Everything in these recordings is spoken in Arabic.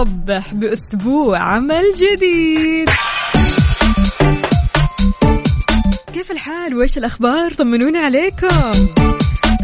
صبح صبح بأسبوع عمل جديد. كيف الحال؟ وإيش الأخبار؟ طمنونا عليكم.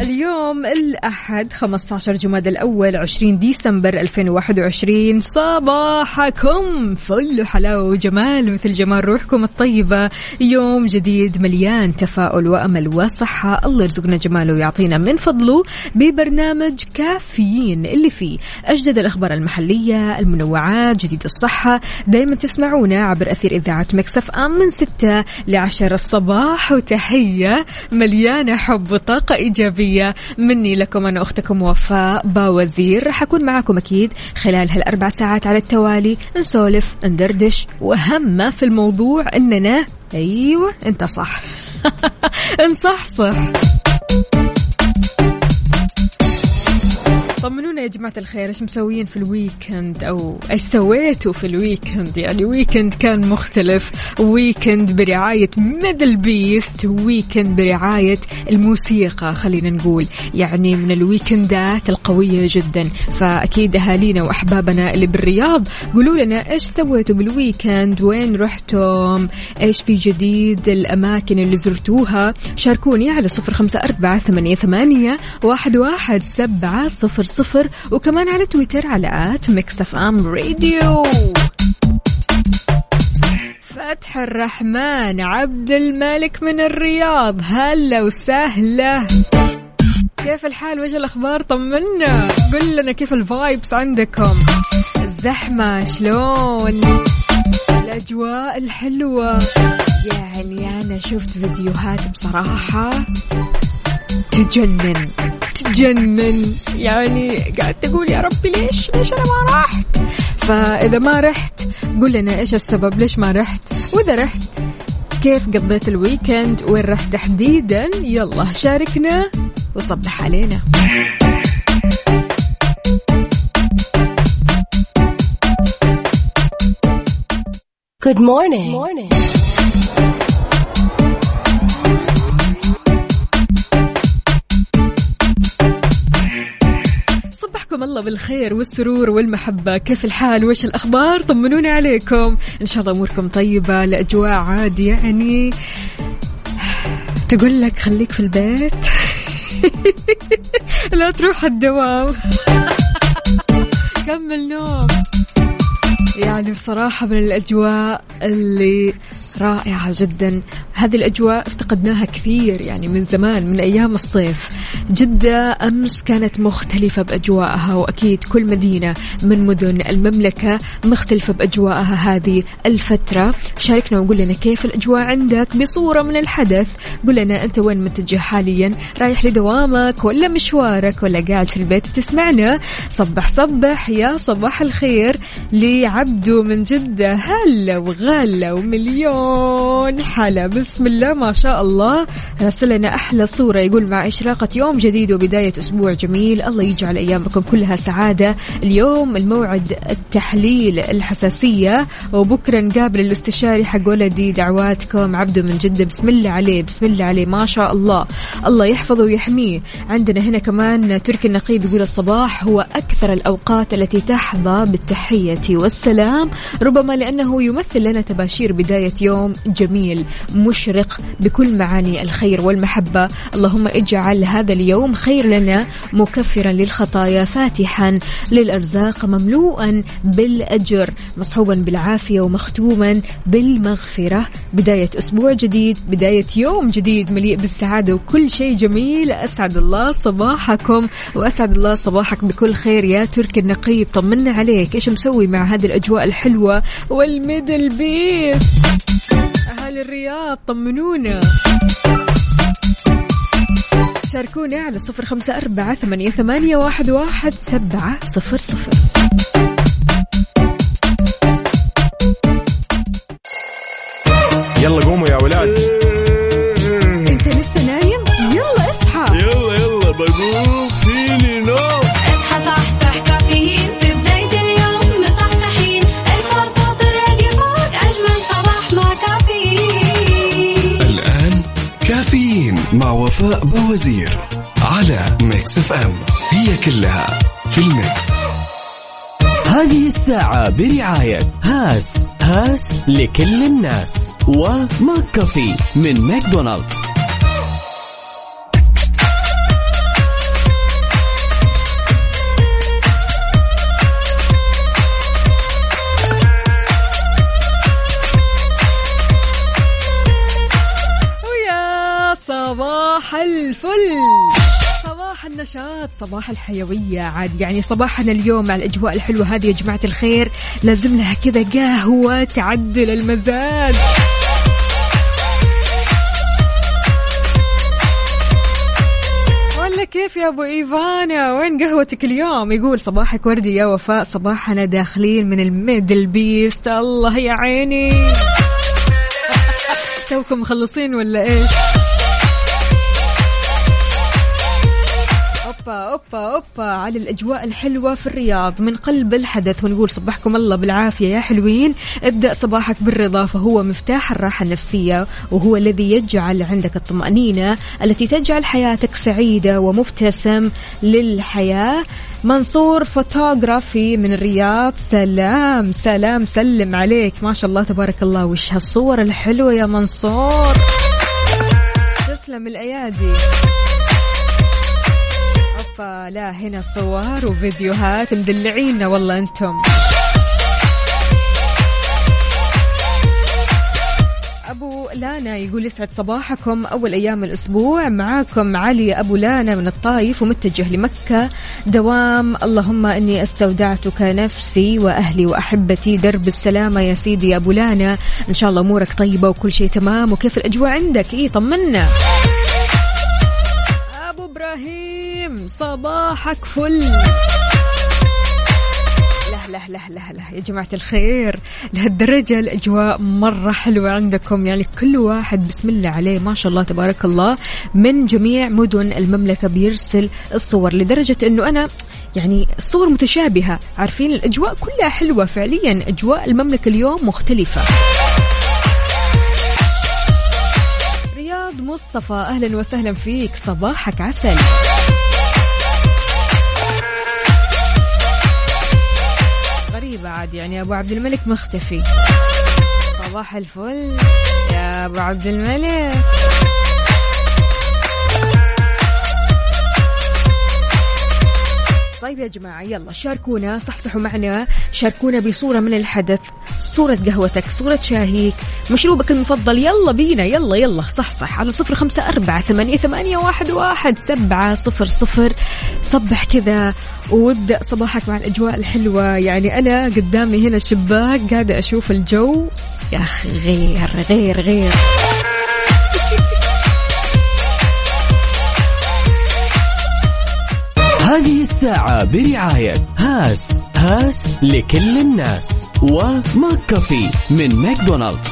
اليوم الأحد 15 جماد الأول 20 ديسمبر 2021 صباحكم فل حلاوة وجمال مثل جمال روحكم الطيبة. يوم جديد مليان تفاؤل وأمل وصحة. الله يرزقنا جماله ويعطينا من فضله ببرنامج كافيين اللي فيه أجدد الأخبار المحلية المنوعات جديد الصحة. دايما تسمعونا عبر أثير إذاعة مكسف أم من 6 ل 10 الصباح وتحية مليانة حب وطاقة إيجابية. مني لكم أنا أختكم وفاء باوزير. راح أكون معاكم أكيد خلال هالأربع ساعات على التوالي. نسولف ندردش. وأهم ما في الموضوع أننا أيوة أنت صح. نصحصح طمنونا يا جماعة الخير إيش مسويين في ال weekend أو إيش سويتوا في ال weekend يعني weekend كان مختلف. weekend برعاية MDLBEAST weekend برعاية الموسيقى خلينا نقول. يعني من الويكندات القوية جدا. فأكيد أهالينا وأحبابنا اللي بالرياض قولوا لنا إيش سويتوا بال weekend وين رحتم؟ إيش في جديد الأماكن اللي زرتوها؟ شاركوني على صفر خمسة أربعة ثمانية, ثمانية واحد, واحد سبعة صفر صفر وكمان على تويتر على at Mix FM Radio. فتح الرحمن عبد الملك من الرياض هلا وسهلا. كيف الحال؟ وش الأخبار؟ طمنا. قل لنا كيف ال vibes عندكم؟ الزحمة شلون؟ الأجواء الحلوة. يعني أنا شفت فيديوهات بصراحة تجنن. تجنن يعني قاعد تقول يا ربي ليش؟ ليش أنا ما رحت؟ فإذا ما رحت قول لنا إيش السبب ليش ما رحت؟ وإذا رحت كيف قضيت الويكند؟ وين رحت تحديدا؟ يلا شاركنا وصبح علينا. Good morning. morning. الله بالخير والسرور والمحبة. كيف الحال؟ وش الأخبار؟ طمنوني عليكم. إن شاء الله أموركم طيبة. الأجواء عاد يعني. تقول لك خليك في البيت. لا تروح الدوام. كمل نوم. يعني بصراحة من الأجواء اللي رائعة جدا. هذه الأجواء افتقدناها كثير يعني من زمان من أيام الصيف. جدة أمس كانت مختلفة بأجواءها وأكيد كل مدينة من مدن المملكة مختلفة بأجواءها هذه الفترة. شاركنا وقول لنا كيف الأجواء عندك بصورة من الحدث. قول لنا أنت وين متجه حاليا؟ رايح لدوامك ولا مشوارك ولا قاعد في البيت تسمعنا؟ صبح صبح يا صباح الخير لعبدو من جدة هلا وغلا ومليون حلا. بسم الله ما شاء الله. راسل لنا أحلى صورة يقول مع إشراقة يوم جديد وبداية أسبوع جميل. الله يجعل أيامكم كلها سعادة. اليوم الموعد التحليل الحساسية. وبكرة نقابل الاستشاري حق ولدي دعواتكم. عبده من جدة بسم الله عليه بسم الله عليه ما شاء الله. الله يحفظه ويحميه. عندنا هنا كمان تركي النقيب يقول الصباح هو أكثر الأوقات التي تحظى بالتحية والسلام. ربما لأنه يمثل لنا تباشير بداية يوم جميل مشرق بكل معاني الخير والمحبة. اللهم اجعل هذا اليوم خير لنا مكفرا للخطايا فاتحا للأرزاق مملوءا بالأجر مصحوبا بالعافية ومختوما بالمغفرة. بداية أسبوع جديد بداية يوم جديد مليء بالسعادة وكل شيء جميل. أسعد الله صباحكم وأسعد الله صباحك بكل خير. يا تركي النقيب طمنا عليك. إيش مسوي مع هذه الأجواء؟ الحلوة والميدل بيس أهل الرياض طمنونا. شاركونا على صفر خمسة أربعة ثمانية, ثمانية واحد, واحد سبعة صفر صفر. يلا قوموا يا ولاد. وفاء بوزير على Mix FM. هي كلها في ال mix. هذه الساعة برعاية هاس هاس لكل الناس. و McCafé من ماكدونالدز. صباح الفل. صباح النشاط صباح الحيوية عاد. يعني صباحنا اليوم مع الأجواء الحلوة هذه يا جماعة الخير. لازم لها كذا قهوة تعدل المزاج. كيف يا أبو إيفانا؟ وين قهوتك اليوم؟ يقول صباحك وردي يا وفاء. صباحنا داخلين من ال MDLBEAST. الله يا عيني. توكم مخلصين ولا إيش؟ أوبا أوبا أوبا على الأجواء الحلوة في الرياض. من قلب الحدث ونقول صبحكم الله بالعافية يا حلوين. ابدأ صباحك بالرضا فهو مفتاح الراحة النفسية وهو الذي يجعل عندك الطمأنينة التي تجعل حياتك سعيدة ومبتسم للحياة. منصور فوتوغرافي من الرياض. سلام سلام سلم عليك. ما شاء الله تبارك الله. وش هالصور الحلوة يا منصور؟ تسلم الأيادي. اوبا لا هنا صور وفيديوهات مدلعينا والله أنتم. أبو لانا يقول يسعد صباحكم. أول أيام الأسبوع معاكم علي أبو لانا من الطايف ومتجه لمكة. دوام. اللهم إني أستودعتك نفسي وأهلي وأحبتي. درب السلامة يا سيدي يا أبو لانا. إن شاء الله أمورك طيبة وكل شيء تمام. وكيف الأجواء عندك؟ إيه طمنا. إبراهيم صباحك فل. لا لا لا لا يا جماعة الخير لهالدرجة الأجواء مرة حلوة عندكم. يعني كل واحد بسم الله عليه ما شاء الله تبارك الله من جميع مدن المملكة بيرسل الصور لدرجة أنه أنا يعني الصور متشابهة. عارفين الأجواء كلها حلوة فعليا أجواء المملكة اليوم مختلفة. مصطفى أهلا وسهلا فيك. صباحك عسل. غريبة عاد يعني أبو عبد الملك مختفي. صباح الفل يا أبو عبد الملك. طيب يا جماعة يلا شاركونا صحصحوا معنا شاركونا بصورة من الحدث. صورة قهوتك صورة شاهيك مشروبك المفضل يلا بينا يلا يلا صحصح على صفر خمسة أربعة ثمانية, ثمانية واحد, واحد سبعة صفر صفر. صبح كذا وابدأ صباحك مع الأجواء الحلوة. يعني أنا قدامي هنا الشباك قاعدة أشوف الجو. يا أخي غير غير غير. الساعة برعاية هاس هاس لكل الناس و McCafé من ماكدونالدز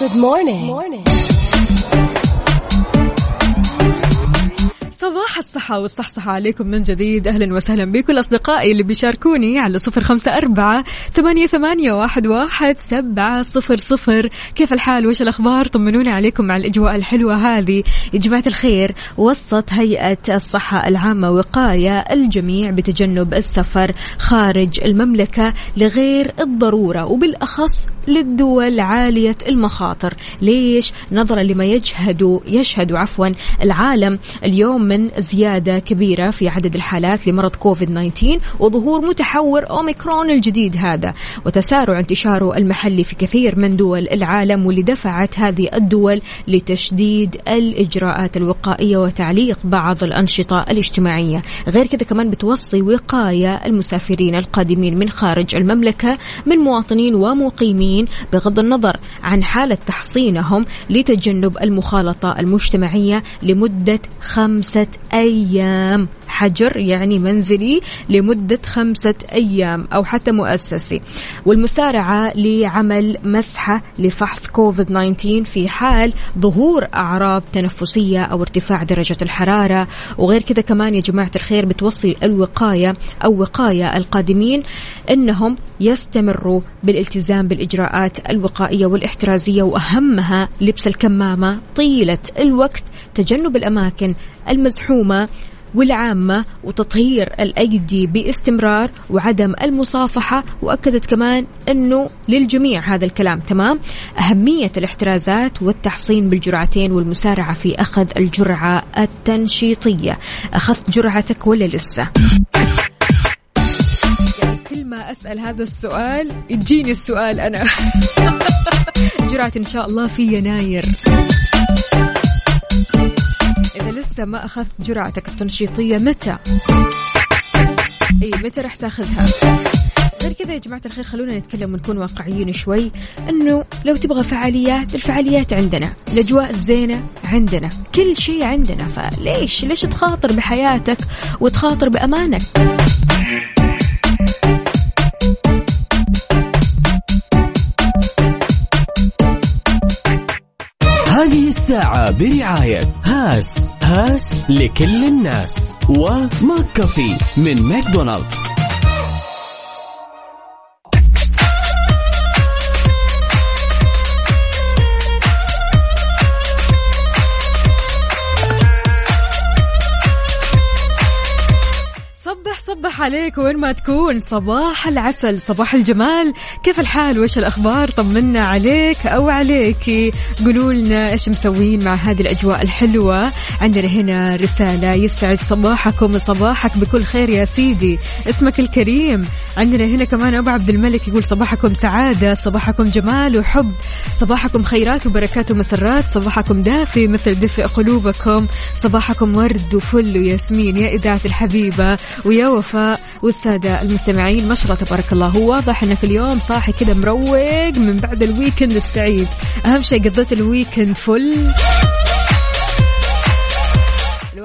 Good morning. morning. صباح الصحة والصحصحة عليكم من جديد. أهلا وسهلا بكل أصدقائي اللي بيشاركوني على صفر خمسة أربعة ثمانية, ثمانية واحد, واحد سبعة صفر صفر. كيف الحال؟ وش الأخبار؟ طمنوني عليكم مع الأجواء الحلوة هذه. يا جماعة الخير وصت هيئة الصحة العامة وقاية الجميع بتجنب السفر خارج المملكة لغير الضرورة وبالأخص للدول عالية المخاطر. ليش؟ نظرا لما يجهد يشهد عفوا العالم اليوم من زيادة كبيرة في عدد الحالات لمرض كوفيد 19 وظهور متحور أوميكرون الجديد هذا. وتسارع انتشاره المحلي في كثير من دول العالم واللي دفعت هذه الدول لتشديد الإجراءات الوقائية وتعليق بعض الأنشطة الاجتماعية. غير كذا كمان بتوصي وقاية المسافرين القادمين من خارج المملكة من مواطنين ومقيمين المواطنين بغض النظر عن حالة تحصينهم لتجنب المخالطة المجتمعية لمدة خمسة أيام. حجر يعني منزلي لمدة خمسة أيام أو حتى مؤسسي. والمسارعة لعمل مسحة لفحص كوفيد 19 في حال ظهور أعراض تنفسية أو ارتفاع درجة الحرارة. وغير كذا كمان يا جماعة الخير بتوصي الوقاية أو وقاية القادمين أنهم يستمروا بالالتزام بالإجراءات الوقائية والإحترازية. وأهمها لبس الكمامة طيلة الوقت تجنب الأماكن المزحومة والعامة وتطهير الأيدي باستمرار وعدم المصافحة. وأكدت كمان أنه للجميع هذا الكلام تمام. أهمية الاحترازات والتحصين بالجرعتين والمسارعة في أخذ الجرعة التنشيطية. أخذت جرعتك ولا لسه؟ كل ما أسأل هذا السؤال يجيني السؤال أنا. جرعة إن شاء الله في يناير. لسه ما أخذت جرعتك التنشيطية. متى؟ إي متى راح تأخذها؟ غير كذا يا جماعة الخير خلونا نتكلم ونكون واقعيين شوي. إنه لو تبغى فعاليات الفعاليات عندنا. الأجواء الزينة عندنا. كل شيء عندنا. فليش؟ ليش تخاطر بحياتك وتخاطر بأمانك؟ الساعة برعاية هاس هاس لكل الناس. و McCafé من ماكدونالدز. صبح عليك وين ما تكون. صباح العسل صباح الجمال. كيف الحال؟ وش الأخبار؟ طمنا عليك أو عليك. قولوا لنا إيش مسوين مع هذه الأجواء الحلوة. عندنا هنا رسالة يسعد صباحكم وصباحك بكل خير يا سيدي. اسمك الكريم. عندنا هنا كمان أبو عبد الملك يقول صباحكم سعادة صباحكم جمال وحب. صباحكم خيرات وبركات ومسرات. صباحكم دافي مثل دفء قلوبكم. صباحكم ورد وفل وياسمين يا إذاعة الحبيبة ويا وفاء. والسادة المستمعين ما شاء الله تبارك الله. هو واضح انك اليوم صاحي كذا مروق من بعد ال weekend السعيد. أهم شيء قضيت ال weekend فل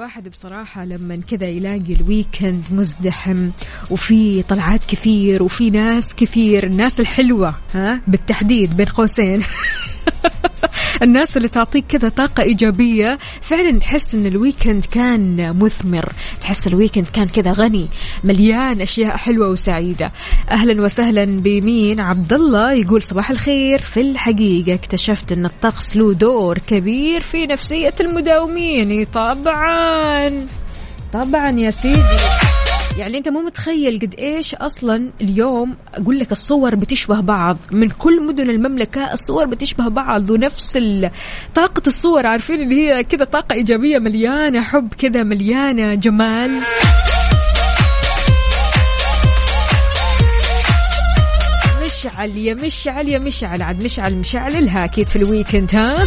الواحد بصراحة لما كذا يلاقي ال weekend مزدحم وفي طلعات كثير وفي ناس كثير الناس الحلوة ها؟ بالتحديد بين قوسين. الناس اللي تعطيك كذا طاقة إيجابية فعلا تحس إن ال weekend كان مثمر. تحس الويكند كان كذا غني مليان أشياء حلوة وسعيدة. أهلا وسهلا بمين؟ عبد الله يقول صباح الخير. في الحقيقة اكتشفت أن الطقس له دور كبير في نفسية المداومين. طبعا. طبعا يا سيدي. يعني أنت مو متخيل قد إيش أصلا اليوم أقول لك الصور بتشبه بعض. من كل مدن المملكة الصور بتشبه بعض ونفس طاقة الصور. عارفين اللي هي كذا طاقة إيجابية مليانة حب كذا مليانة جمال. مشعل يا مشعل يا مشعل. عاد مشعل مشعللها أكيد في الويكند ها؟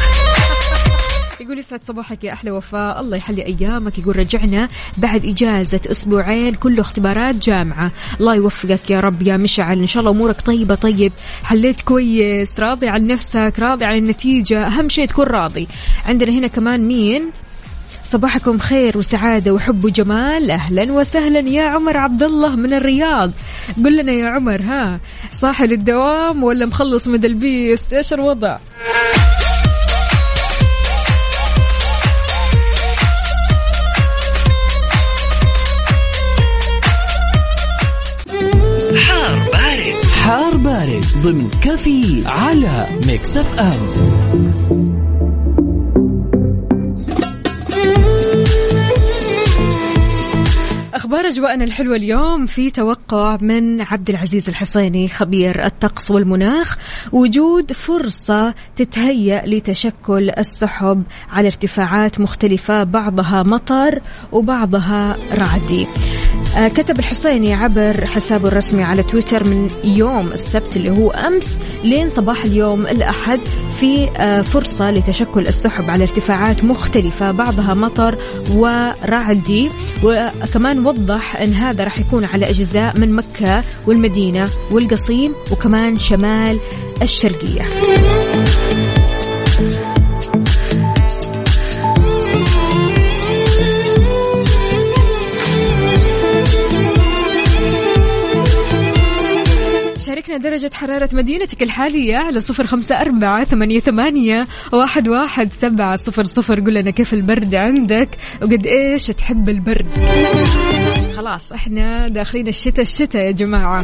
يقول يسعد صباحك يا أحلى وفاء. الله يحلي أيامك. يقول رجعنا بعد إجازة أسبوعين كله اختبارات جامعة. الله يوفقك يا رب يا مشعل. إن شاء الله أمورك طيبة. طيب حليت كويس راضي عن نفسك راضي عن النتيجة. أهم شيء تكون راضي. عندنا هنا كمان مين؟ صباحكم خير وسعادة وحب وجمال. أهلا وسهلا يا عمر عبد الله من الرياض. قل لنا يا عمر ها صاحي للدوام ولا مخلص من البيس؟ إيش الوضع؟ ضمن كافيين على Mix FM. أخبار أجواءنا الحلوة اليوم في توقع من عبد العزيز الحصيني خبير الطقس والمناخ وجود فرصة تتهيأ لتشكل السحب على ارتفاعات مختلفة بعضها مطر وبعضها رعدي. كتب الحسيني عبر حسابه الرسمي على تويتر من يوم السبت اللي هو أمس لين صباح اليوم الأحد في آه، فرصة لتشكل السحب على ارتفاعات مختلفة بعضها مطر ورعدي وكمان وضح أن هذا راح يكون على أجزاء من مكة والمدينة والقصيم وكمان شمال الشرقية. درجة حرارة مدينتك الحالية على صفر خمسة أربعة ثمانية, ثمانية واحد, واحد سبعة صفر صفر. قل لنا كيف البرد عندك وقد إيش تحب البرد؟ خلاص إحنا داخلين الشتاء الشتاء يا جماعة.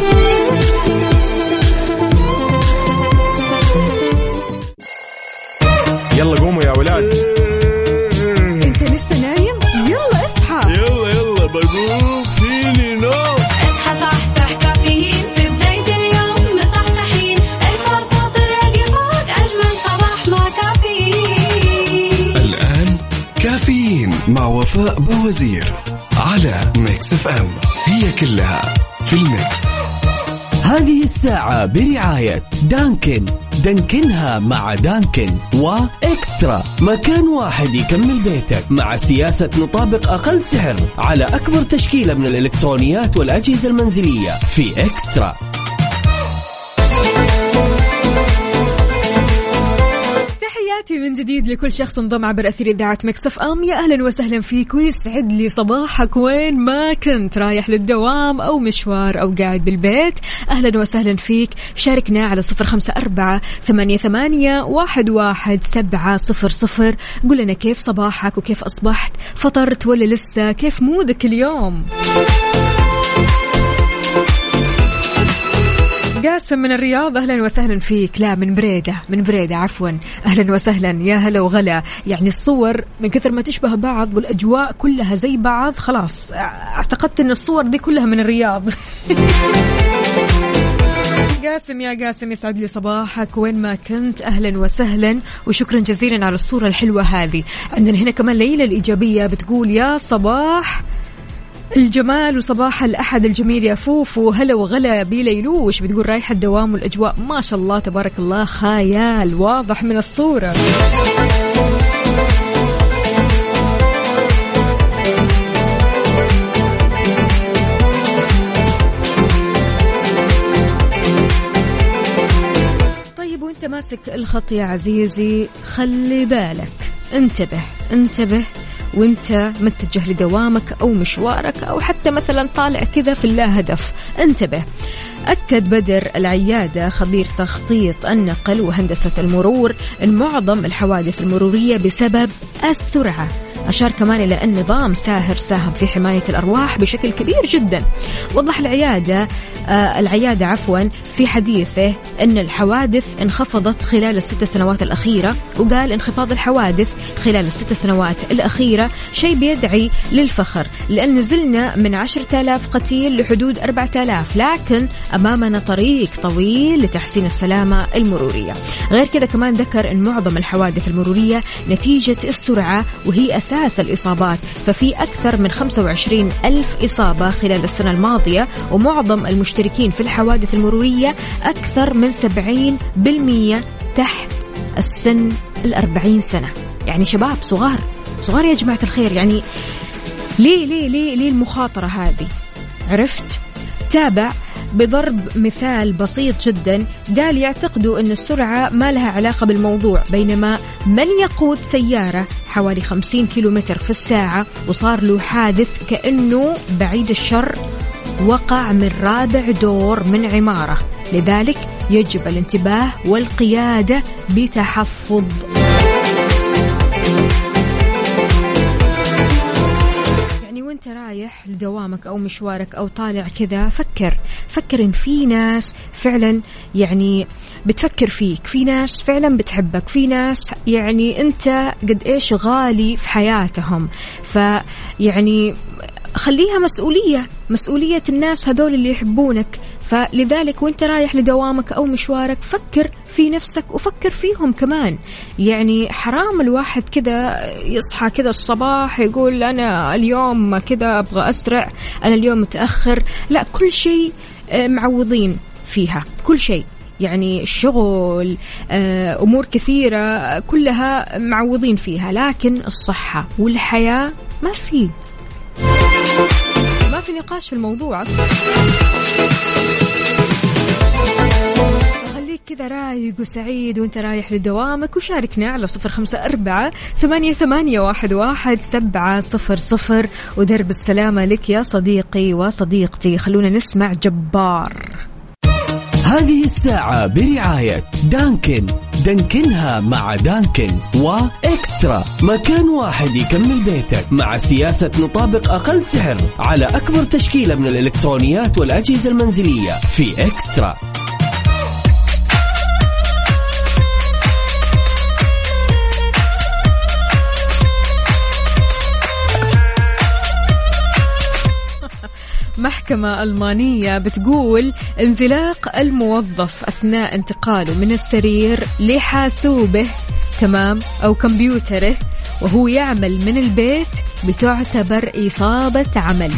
يلا قوموا وفاء بوزير على Mix FM. هي كلها في ال Mix. هذه الساعة برعاية Dunkin'. دانكنها مع Dunkin' و eXtra. مكان واحد يكمل بيتك مع سياسة نطابق أقل سعر على أكبر تشكيلة من الإلكترونيات والأجهزة المنزلية في eXtra. تحياتي من جديد لكل شخص انضم عبر أثير إذاعة مكسف أم. يا أهلا وسهلا فيك ويسعد لي صباحك. وين ما كنت رايح للدوام أو مشوار أو قاعد بالبيت. أهلا وسهلا فيك. شاركنا على صفر خمسة أربعة ثمانية, ثمانية واحد, واحد سبعة صفر صفر. قل لنا كيف صباحك وكيف أصبحت؟ فطرت ولا لسه؟ كيف مودك اليوم؟ قاسم من الرياض أهلا وسهلا فيك. لا من بريدة من بريدة عفوا. أهلا وسهلا. يا هلا وغلا. يعني الصور من كثر ما تشبه بعض والأجواء كلها زي بعض خلاص اعتقدت إن الصور دي كلها من الرياض. قاسم يا قاسم يسعد لي صباحك. وين ما كنت أهلا وسهلا. وشكرا جزيلا على الصورة الحلوة هذه. عندنا هنا كمان ليلى الإيجابية بتقول يا صباح. الجمال وصباح الأحد الجميل يا فوفو. هلا وغلا بليلوش بتقول رايحة الدوام والأجواء؟ ما شاء الله تبارك الله خيال واضح من الصورة. طيب وانت ماسك الخط يا عزيزي خلي بالك. انتبه انتبه. وانت متجه لدوامك أو مشوارك أو حتى مثلا طالع كذا في اللا هدف انتبه. أكد بدر العيادة خبير تخطيط النقل وهندسة المرور. أن معظم الحوادث المرورية بسبب السرعة. أشار كمان إلى أن نظام ساهر ساهم في حماية الأرواح بشكل كبير جدا. وضح العيادة آه العيادة عفوا في حديثه أن الحوادث انخفضت خلال الست سنوات الأخيرة وقال انخفاض الحوادث خلال الست سنوات الأخيرة شيء بيدعي للفخر لأن نزلنا من عشرة آلاف قتيل لحدود أربعة آلاف لكن أمامنا طريق طويل لتحسين السلامة المرورية. غير كذا كمان ذكر أن معظم الحوادث المرورية نتيجة السرعة وهي أساس الإصابات ففي أكثر من 25 ألف إصابة خلال السنة الماضية ومعظم المشتركين في الحوادث المرورية أكثر من 70% تحت السن الأربعين سنة. يعني شباب صغار صغار يا جماعة الخير يعني ليه ليه ليه ليه المخاطرة هذه؟ عرفت؟ تابع بضرب مثال بسيط جدا. قال يعتقدوا أن السرعة ما لها علاقة بالموضوع بينما من يقود سيارة حوالي 50 كيلومتر في الساعة وصار له حادث كأنه بعيد الشر وقع من رابع دور من عمارة. لذلك يجب الانتباه والقيادة بتحفظ. وانت رايح لدوامك أو مشوارك أو طالع كذا فكر. فكر إن في ناس فعلا يعني بتفكر فيك. في ناس فعلا بتحبك. في ناس يعني أنت قد إيش غالي في حياتهم. فيعني خليها مسؤولية. مسؤولية الناس هذول اللي يحبونك. فلذلك وانت رايح لدوامك أو مشوارك فكر في نفسك وفكر فيهم كمان. يعني حرام الواحد كذا يصحى كذا الصباح يقول أنا اليوم كذا أبغى أسرع أنا اليوم متأخر. لا كل شيء آه، معوضين فيها كل شيء. يعني الشغل آه، أمور كثيرة كلها معوضين فيها. لكن الصحة والحياة ما في. في نقاش في الموضوع. خليك كذا رايق وسعيد وانت رايح لدوامك وشاركنا على صفر خمسة أربعة ثمانية, ثمانية واحد, واحد سبعة صفر صفر. ودرب السلامة لك يا صديقي وصديقتي. خلونا نسمع جبار. هذه الساعة برعاية دانكن. دانكنها مع دانكن وإكسترا. مكان واحد يكمل بيتك. مع سياسة نطابق أقل سعر على أكبر تشكيلة من الإلكترونيات والأجهزة المنزلية. في إكسترا. محكمة ألمانية بتقول انزلاق الموظف أثناء انتقاله من السرير لحاسوبه تمام أو كمبيوتره وهو يعمل من البيت بتعتبر إصابة عمل.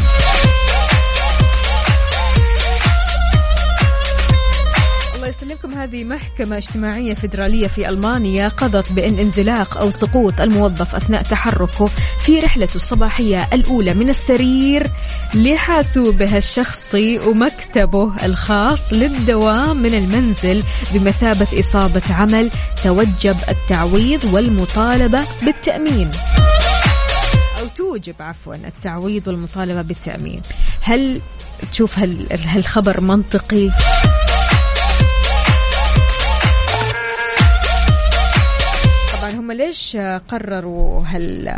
يسلمكم هذه محكمة اجتماعية فيدرالية في ألمانيا قضت بأن انزلاق أو سقوط الموظف أثناء تحركه في رحلته الصباحية الأولى من السرير لحاسوبه الشخصي ومكتبه الخاص للدوام من المنزل بمثابة إصابة عمل توجب التعويض والمطالبة بالتأمين. أو توجب عفوا التعويض والمطالبة بالتأمين. هل تشوف هالخبر منطقي؟ هم ليش قرروا هال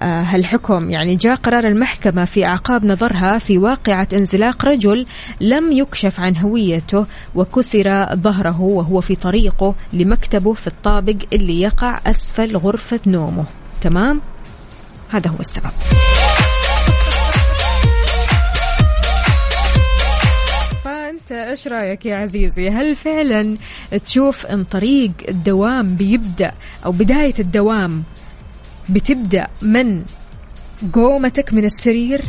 آه، هالحكم؟ يعني جاء قرار المحكمة في أعقاب نظرها في واقعة انزلاق رجل لم يكشف عن هويته وكسر ظهره وهو في طريقه لمكتبه في الطابق اللي يقع أسفل غرفة نومه. تمام؟ هذا هو السبب. إيش رأيك يا عزيزي؟ هل فعلا تشوف أن طريق الدوام بيبدأ أو بداية الدوام بتبدأ من قومتك من السرير؟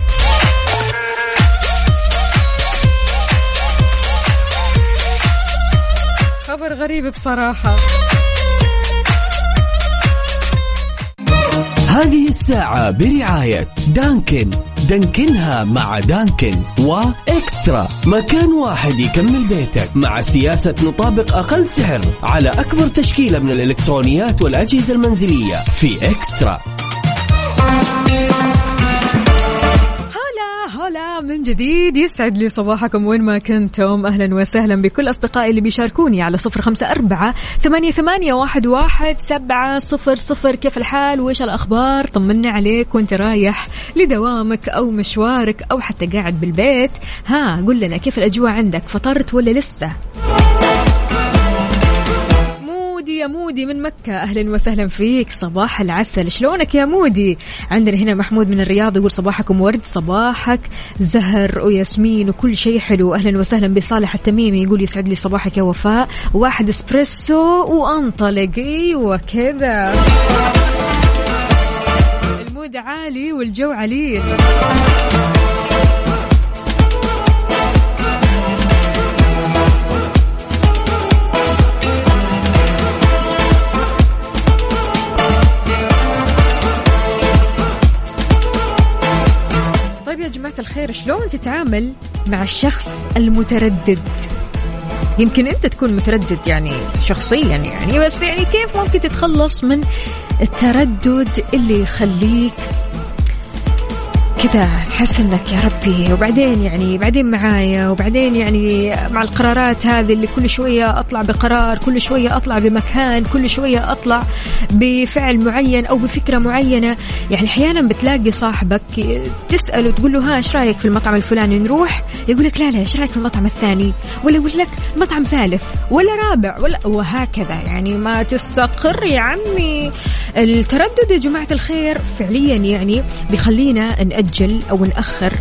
خبر غريب بصراحة. هذه الساعة برعاية دانكن. دانكنها مع دانكن وإكسترا. مكان واحد يكمل بيتك مع سياسة نطابق أقل سعر على أكبر تشكيلة من الإلكترونيات والأجهزة المنزلية في إكسترا. من جديد يسعد لي صباحكم وين ما كنتم. أهلا وسهلا بكل أصدقائي اللي بيشاركوني على صفر خمسة أربعة ثمانية, ثمانية واحد, واحد سبعة صفر صفر. كيف الحال؟ وإيش الأخبار؟ طمنا عليك. وأنت رايح لدوامك أو مشوارك أو حتى قاعد بالبيت. ها قل لنا كيف الأجواء عندك؟ فطرت ولا لسه؟ يا مودي من مكة. أهلا وسهلا فيك. صباح العسل. شلونك يا مودي؟ عندنا هنا محمود من الرياض يقول صباحكم ورد. صباحك زهر وياسمين وكل شيء حلو. أهلا وسهلا بصالح التميمي يقول يسعد لي صباحك يا وفاء. واحد إسبريسو وأنطلق. أيوه كذا. المود عالي والجو عليل. الخير شلون تتعامل مع الشخص المتردد؟ يمكن أنت تكون متردد يعني شخصيا يعني بس يعني كيف ممكن تتخلص من التردد اللي يخليك كذا تحس إنك يا ربي. وبعدين يعني بعدين معايا وبعدين يعني مع القرارات هذه اللي كل شوية أطلع بقرار كل شوية أطلع بمكان كل شوية أطلع بفعل معين أو بفكرة معينة. يعني أحيانا بتلاقي صاحبك تسأله تقول له ها إيش رأيك في المطعم الفلاني؟ نروح؟ يقول لك لا لا إيش رأيك في المطعم الثاني؟ ولا يقول لك مطعم ثالث ولا رابع ولا وهكذا. يعني ما تستقر يا عمي. التردد يا جماعة الخير فعليا يعني بيخلينا نأجل أو نأخر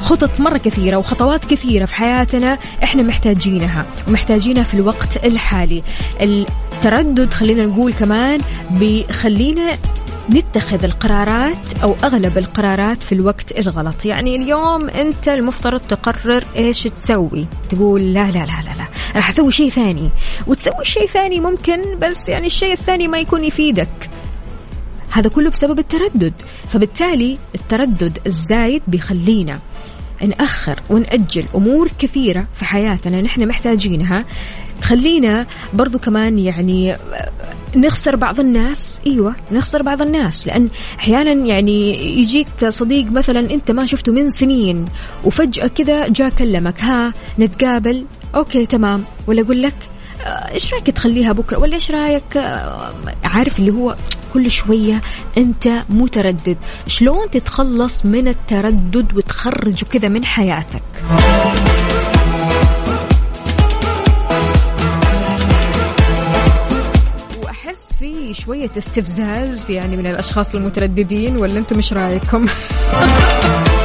خطط مرة كثيرة وخطوات كثيرة في حياتنا إحنا محتاجينها ومحتاجينها في الوقت الحالي. التردد خلينا نقول كمان بيخلينا نتخذ القرارات أو أغلب القرارات في الوقت الغلط. يعني اليوم أنت المفترض تقرر إيش تسوي. تقول لا لا لا لا لا راح أسوي شيء ثاني. وتسوي شيء ثاني ممكن بس يعني الشيء الثاني ما يكون يفيدك. هذا كله بسبب التردد. فبالتالي التردد الزايد بيخلينا نأخر ونأجل أمور كثيرة في حياتنا نحن محتاجينها. تخلينا برضو كمان يعني نخسر بعض الناس. إيوه نخسر بعض الناس. لأن أحيانا يعني يجيك صديق مثلا أنت ما شفته من سنين وفجأة كذا جاء كلمك ها نتقابل. أوكي تمام. ولا أقول لك إيش رأيك تخليها بكرة؟ ولا إيش رأيك آه، عارف اللي هو كل شوية أنت متردد. شلون تتخلص من التردد وتخرجه كذا من حياتك؟ وأحس في شوية استفزاز يعني من الأشخاص المترددين ولا أنتم إيش رأيكم؟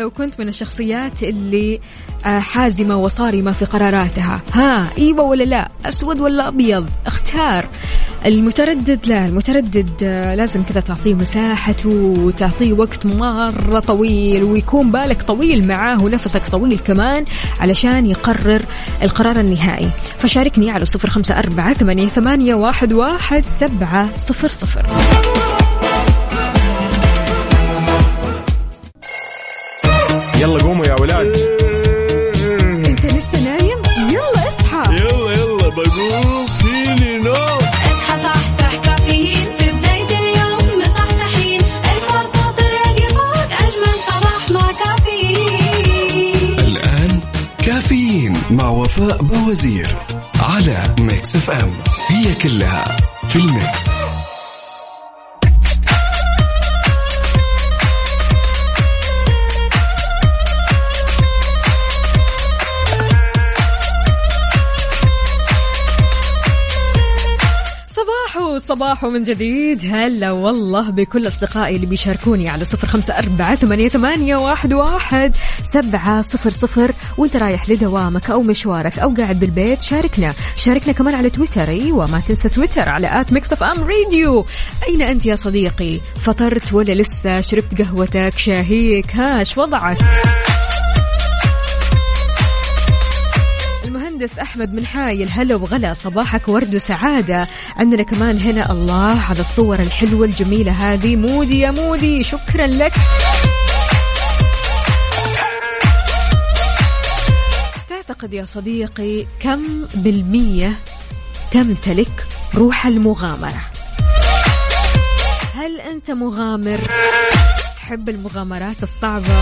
لو كنت من الشخصيات اللي آه، حازمة وصارمة في قراراتها. ها أيوه ولا لا؟ أسود ولا أبيض؟ اختار. المتردد لا المتردد آه، لازم كذا تعطيه مساحته وتعطيه وقت مرة طويل ويكون بالك طويل معاه ونفسك طويل كمان علشان يقرر القرار النهائي. فشاركني على صفر خمسة أربعة ثمانية واحد, واحد سبعة صفر صفر. كلها في ال Mix. صباحو صباحو من جديد. هلا والله بكل أصدقائي اللي بيشاركوني على صفر خمسة أربعة ثمانية, ثمانية واحد, واحد سبعة صفر صفر. وانت رايح لدوامك أو مشوارك أو قاعد بالبيت شاركنا. شاركنا كمان على تويتر. أيوة ما تنسى تويتر على at Mix FM Radio. أين أنت يا صديقي؟ فطرت ولا لسه؟ شربت قهوتك؟ شاهيك؟ هاش وضعك؟ المهندس أحمد من حايل. هلا وغلا صباحك ورد وسعادة. عندنا كمان هنا الله على الصور الحلوة الجميلة هذه. مودي يا مودي شكرا لك. تعتقد يا صديقي كم بالمية تمتلك روح المغامرة؟ هل أنت مغامر؟ تحب المغامرات الصعبة؟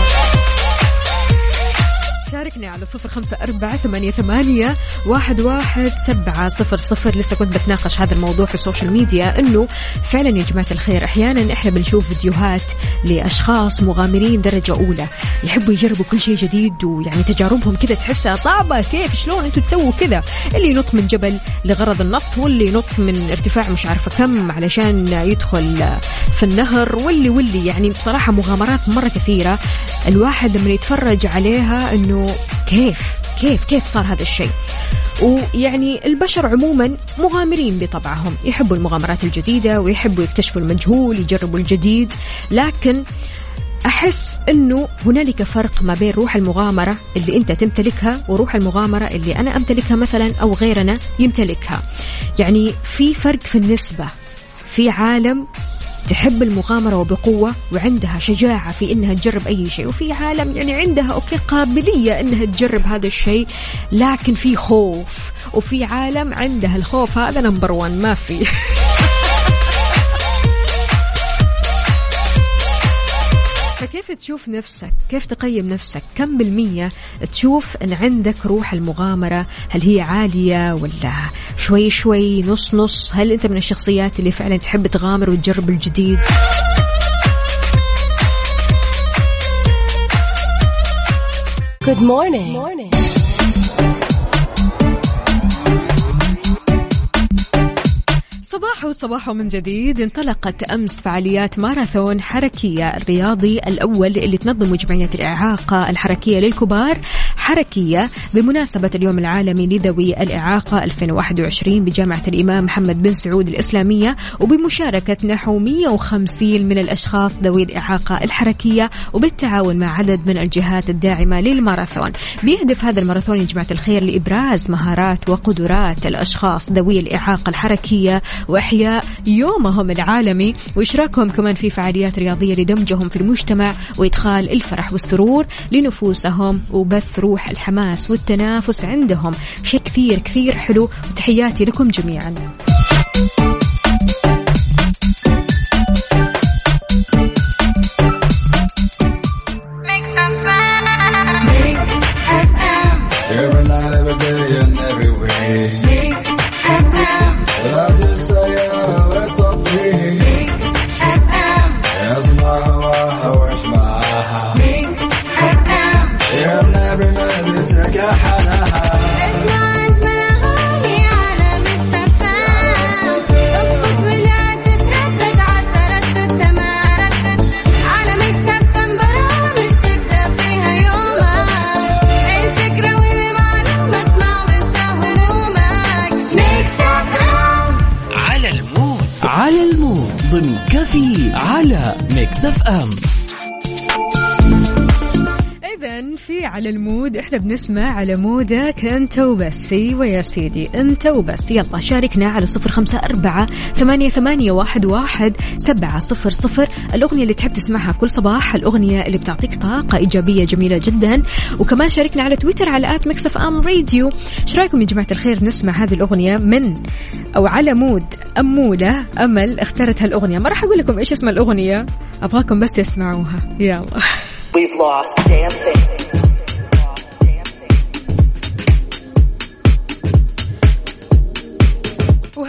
شاركني على صفر خمسة أربعة ثمانية, ثمانية واحد, واحد سبعة صفر صفر. لسه كنت بتناقش هذا الموضوع في السوشيال ميديا أنه فعلا يا جماعة الخير أحيانا إحنا بنشوف فيديوهات لأشخاص مغامرين درجة أولى يحبوا يجربوا كل شيء جديد ويعني تجاربهم كذا تحسها صعبة. كيف؟ شلون أنتوا تسووا كذا؟ اللي ينط من جبل لغرض النط واللي ينط من ارتفاع مش عارفة كم علشان يدخل في النهر واللي واللي يعني بصراحة مغامرات مرة كثيرة. الواحد لما يتفرج عليها إنه كيف كيف كيف صار هذا الشيء؟ ويعني البشر عموما مغامرين بطبعهم يحبوا المغامرات الجديدة ويحبوا يكتشفوا المجهول يجربوا الجديد لكن أحس أنه هنالك فرق ما بين روح المغامرة اللي أنت تمتلكها وروح المغامرة اللي أنا أمتلكها مثلا أو غيرنا يمتلكها. يعني في فرق في النسبة في عالم تحب المغامرة وبقوة وعندها شجاعة في إنها تجرب أي شيء وفي عالم يعني عندها okay قابلية إنها تجرب هذا الشيء لكن في خوف وفي عالم عندها الخوف هذا number one ما في. تشوف نفسك؟ كيف تقيم نفسك؟ كم بالمية تشوف أن عندك روح المغامرة؟ هل هي عالية ولا شوي شوي نص نص؟ هل أنت من الشخصيات اللي فعلا تحب تغامر وتجرب الجديد؟ Good morning. morning. صباحو صباحو من جديد. انطلقت أمس فعاليات ماراثون حركية الرياضي الأول اللي تنظمه جمعية الإعاقة الحركية للكبار. حركية بمناسبة اليوم العالمي لذوي الإعاقة 2021 بجامعة الإمام محمد بن سعود الإسلامية وبمشاركة نحو 150 من الأشخاص ذوي الإعاقة الحركية وبالتعاون مع عدد من الجهات الداعمة للماراثون. بيهدف هذا الماراثون يا جماعة الخير لإبراز مهارات وقدرات الأشخاص ذوي الإعاقة الحركية وإحياء يومهم العالمي. وإشراكهم كمان في فعاليات رياضية لدمجهم في المجتمع وإدخال الفرح والسرور لنفوسهم وبث روح الحماس والتنافس عندهم. شيء كثير كثير حلو. وتحياتي لكم جميعا. إحنا بنسمع على مودك انت وبس. أيوه يا سيدي انت وبس. يلا شاركنا على صفر خمسة أربعة ثمانية, ثمانية واحد, واحد سبعة صفر صفر. الأغنية اللي تحب تسمعها كل صباح الأغنية اللي بتعطيك طاقة إيجابية جميلة جدا. وكمان شاركنا على تويتر على at Mix FM Radio. إيش رأيكم يا جماعة الخير نسمع هذه الأغنية من أو على مود أمولة أمل اختارت هالأغنية؟ ما راح أقول لكم إيش اسم الأغنية أبغاكم بس تسمعوها يلا. We've lost dancing.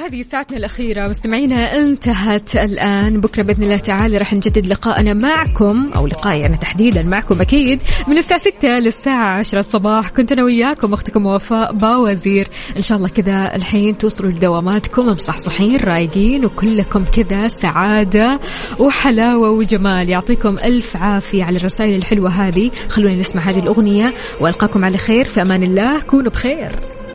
وهذه ساعتنا الأخيرة. مستمعينا انتهت الآن. بكرة بإذن الله تعالى راح نجدد لقاءنا معكم أو لقائي أنا تحديدا معكم أكيد من الساعة 6 للساعة 10 الصباح. كنت أنا وياكم أختكم وفاء باوزير. إن شاء الله كذا الحين توصلوا لدواماتكم مصحصحين رايقين وكلكم كذا سعادة وحلاوة وجمال. يعطيكم ألف عافية على الرسائل الحلوة هذه. خلونا نسمع هذه الأغنية وألقاكم على خير. في أمان الله كونوا بخير.